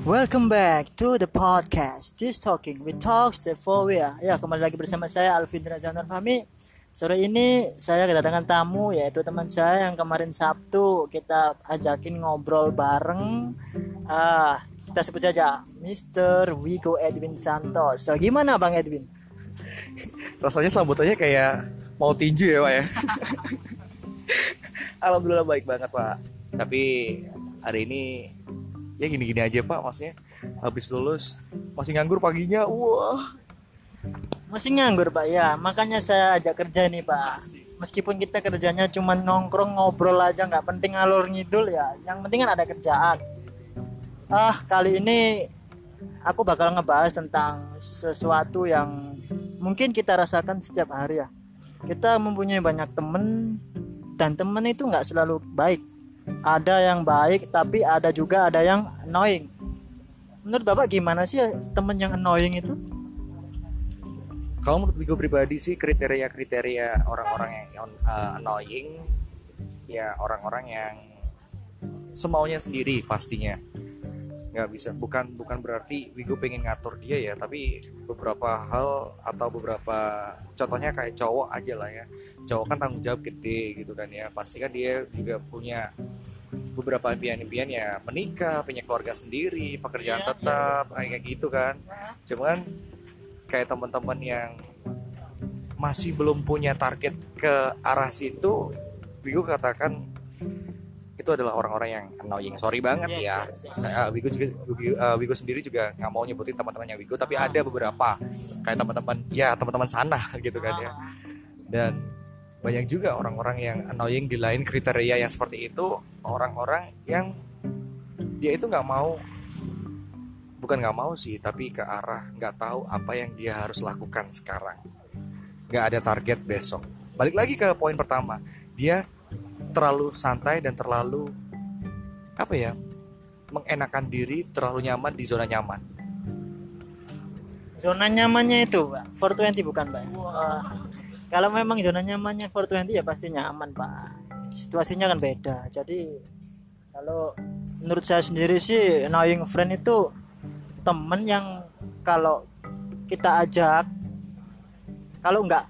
Welcome back to the podcast This Talking with Talks the Four Ya kembali lagi bersama saya Alvin Razanur Fahmi. Sore ini saya kedatangan tamu yaitu teman saya yang kemarin Sabtu kita ajakin ngobrol bareng. Ah, Kita sebut saja Mr. Wigo Edwin Santos. So gimana Bang Edwin? Rasanya sambutannya kayak mau tinju ya Pak ya? Alhamdulillah baik banget Pak. Tapi hari ini ya gini-gini aja Pak. Maksudnya habis lulus masih nganggur paginya. Wah. Masih nganggur Pak ya. Makanya saya ajak kerja nih Pak. Meskipun kita kerjanya cuma nongkrong ngobrol aja nggak penting alur ngidul ya. Yang penting kan ada kerjaan. Ah kali ini aku bakal ngebahas tentang sesuatu yang mungkin kita rasakan setiap hari ya. Kita mempunyai banyak temen dan temen itu nggak selalu baik ada yang baik tapi ada juga ada yang annoying. Menurut bapak gimana sih temen yang annoying itu? Kalau menurut gue pribadi sih kriteria-kriteria orang-orang yang uh, annoying ya orang-orang yang semaunya sendiri pastinya nggak bisa. Bukan bukan berarti Wigo pengen ngatur dia ya tapi beberapa hal atau beberapa contohnya kayak cowok aja lah ya. Cowok kan tanggung jawab gede gitu kan ya. Pasti kan dia juga punya beberapa impian-impian ya. Menikah punya keluarga sendiri pekerjaan ya, tetap ya. kayak gitu kan. Cuman kayak teman-teman yang masih belum punya target ke arah situ Wigo katakan itu adalah orang-orang yang annoying. Sorry banget yes, ya. yes, yes. saya Wigo juga Wigo, uh, Wigo sendiri juga nggak mau nyebutin teman-temannya Wigo tapi ah. ada beberapa. Kayak teman-teman ya teman-teman sana gitu kan ya. Ah. dan banyak juga orang-orang yang annoying di lain kriteria yang seperti itu. Orang-orang yang dia itu nggak mau bukan nggak mau sih tapi ke arah nggak tahu apa yang dia harus lakukan sekarang. Nggak ada target besok. Balik lagi ke poin pertama. Dia terlalu santai dan terlalu apa ya mengenakan diri terlalu nyaman di zona nyaman. Zona nyamannya itu pak 420 bukan pak? Uh, kalau memang zona nyamannya 420 ya pasti nyaman pak. Situasinya kan beda. Jadi kalau menurut saya sendiri sih annoying friend itu temen yang kalau kita ajak kalau nggak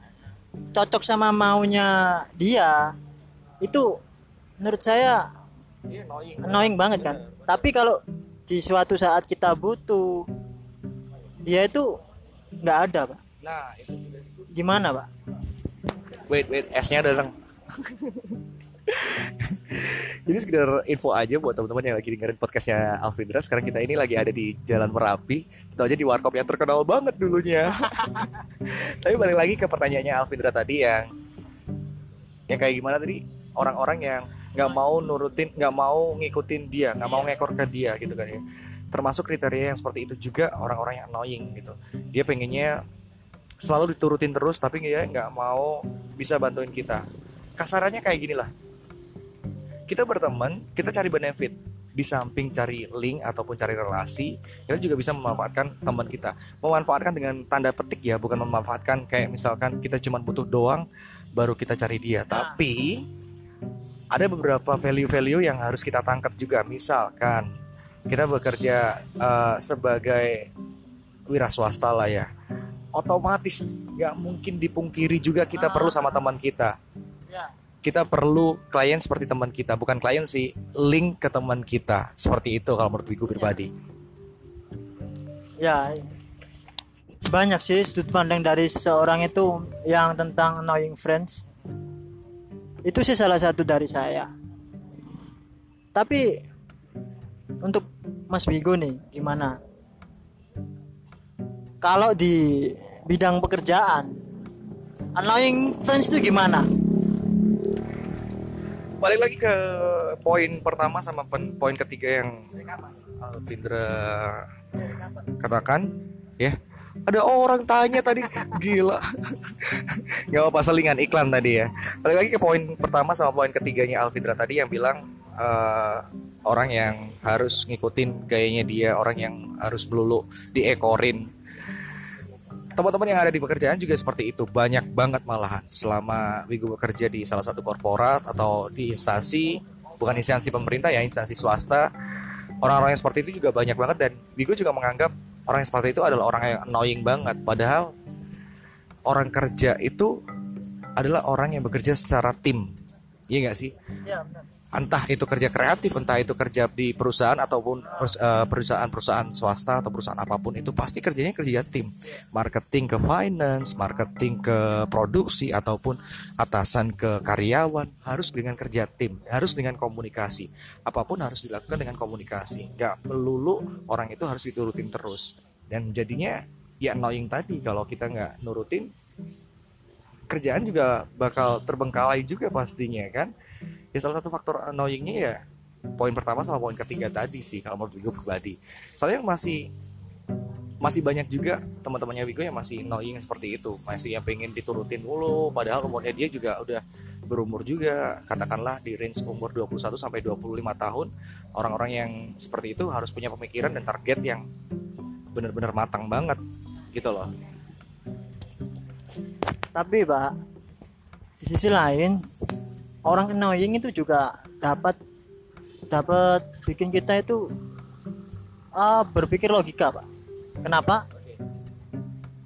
cocok sama maunya dia itu menurut saya iya, annoying, annoying banget kan Bener. tapi kalau di suatu saat kita butuh dia itu nggak ada pak nah itu gimana pak wait wait esnya datang Jadi sekedar info aja buat teman-teman yang lagi dengerin podcastnya Alvindra. Sekarang kita ini lagi ada di Jalan Merapi. Itu aja di warkop yang terkenal banget dulunya. Tapi balik lagi ke pertanyaannya Alvindra tadi yang yang kayak gimana tadi? Orang-orang yang nggak mau nurutin nggak mau ngikutin dia nggak mau ngekor ke dia gitu kan ya. Termasuk kriteria yang seperti itu juga orang-orang yang annoying gitu. Dia pengennya selalu diturutin terus tapi dia nggak mau bisa bantuin kita. Kasarannya kayak gini lah kita berteman kita cari benefit. Di samping cari link ataupun cari relasi kita juga bisa memanfaatkan teman kita. Memanfaatkan dengan tanda petik ya bukan memanfaatkan kayak misalkan kita cuma butuh doang baru kita cari dia. Tapi ada beberapa value-value yang harus kita tangkap juga. Misalkan kita bekerja uh, sebagai wira swasta lah ya. Otomatis nggak mungkin dipungkiri juga kita perlu sama teman kita. Ya. kita perlu klien seperti teman kita bukan klien sih link ke teman kita. Seperti itu kalau menurut gue pribadi. Ya. Banyak sih sudut pandang dari seseorang itu yang tentang annoying friends itu sih salah satu dari saya. Tapi untuk Mas Wigo nih gimana? Kalau di bidang pekerjaan annoying friends itu gimana? Balik lagi ke poin pertama sama poin ketiga yang Alvindra katakan ya ada orang tanya tadi. Gila. Nggak apa selingan iklan tadi ya. Balik lagi ke poin pertama sama poin ketiganya Alfidra tadi yang bilang uh, orang yang harus ngikutin gayanya dia orang yang harus melulu diekorin. Teman-teman yang ada di pekerjaan juga seperti itu. Banyak banget malahan. Selama Wigo bekerja di salah satu korporat atau di instansi bukan instansi pemerintah ya instansi swasta orang-orang yang seperti itu juga banyak banget. Dan Bigo juga menganggap orang yang seperti itu adalah orang yang annoying banget. Padahal orang kerja itu adalah orang yang bekerja secara tim. Iya nggak sih? Ya benar entah itu kerja kreatif, entah itu kerja di perusahaan ataupun eh, perusahaan-perusahaan swasta atau perusahaan apa pun itu pasti kerjanya kerja tim. Marketing ke finance, marketing ke produksi ataupun atasan ke karyawan harus dengan kerja tim, harus dengan komunikasi. Apa pun harus dilakukan dengan komunikasi. Gak melulu orang itu harus diturutin terus. Dan jadinya ya annoying tadi kalau kita nggak nurutin kerjaan juga bakal terbengkalai juga pastinya kan ya salah satu faktor annoyingnya ya poin pertama sama poin ketiga tadi sih kalau menurut Wigo pribadi. Soalnya masih masih banyak juga teman-temannya Wigo yang masih annoying seperti itu. Masih yang pengen diturutin dulu padahal umurnya dia juga udah berumur juga. Katakanlah di range umur 21 sampai 25 tahun orang-orang yang seperti itu harus punya pemikiran dan target yang benar-benar matang banget gitu loh. Tapi pak di sisi lain orang annoying itu juga dapat dapat bikin kita itu uh, berpikir logika pak. Kenapa?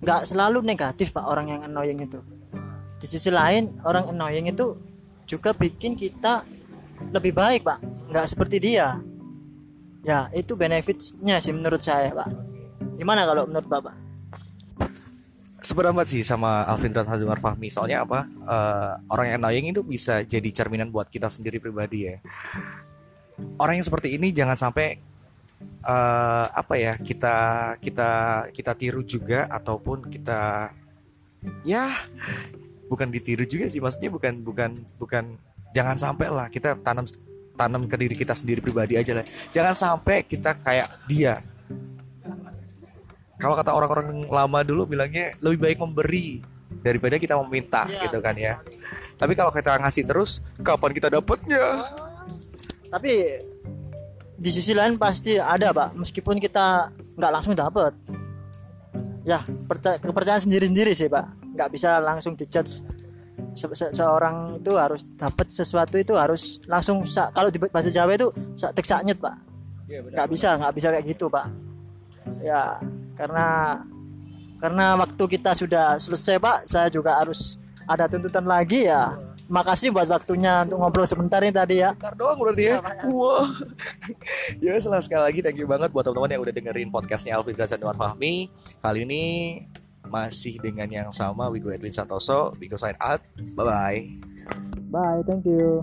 Nggak selalu negatif pak orang yang annoying itu. Di sisi lain orang annoying itu juga bikin kita lebih baik pak. Nggak seperti dia. Ya itu benefitnya sih menurut saya pak. Gimana kalau menurut bapak seberapa sih sama Alvin Tanjung Fahmi. Soalnya apa uh, orang yang annoying itu bisa jadi cerminan buat kita sendiri pribadi ya. Orang yang seperti ini jangan sampai uh, apa ya kita kita kita tiru juga ataupun kita ya bukan ditiru juga sih. Maksudnya bukan bukan bukan jangan sampai lah kita tanam tanam ke diri kita sendiri pribadi aja lah. Jangan sampai kita kayak dia kalau kata orang-orang lama dulu bilangnya lebih baik memberi daripada kita meminta ya, gitu kan ya. Tapi kalau kita ngasih terus, kapan kita dapatnya? Tapi di sisi lain pasti ada pak, meskipun kita nggak langsung dapat. Ya percaya, kepercayaan sendiri-sendiri sih pak, nggak bisa langsung dijudge. Se se seorang itu harus dapat sesuatu itu harus langsung kalau di bahasa Jawa itu sak tek nyet pak. Iya, nggak bisa nggak bisa kayak gitu pak. Ya karena karena waktu kita sudah selesai pak saya juga harus ada tuntutan lagi ya makasih buat waktunya untuk ngobrol sebentar nih tadi ya. Bentar doang berarti ya. Iya, Wah. ya setelah sekali lagi thank you banget buat teman-teman yang udah dengerin podcastnya Alvin Gazan Nuar Fahmi. Kali ini masih dengan yang sama Wigo Edwin Santoso. Wigo sign out. Bye bye. Bye, thank you.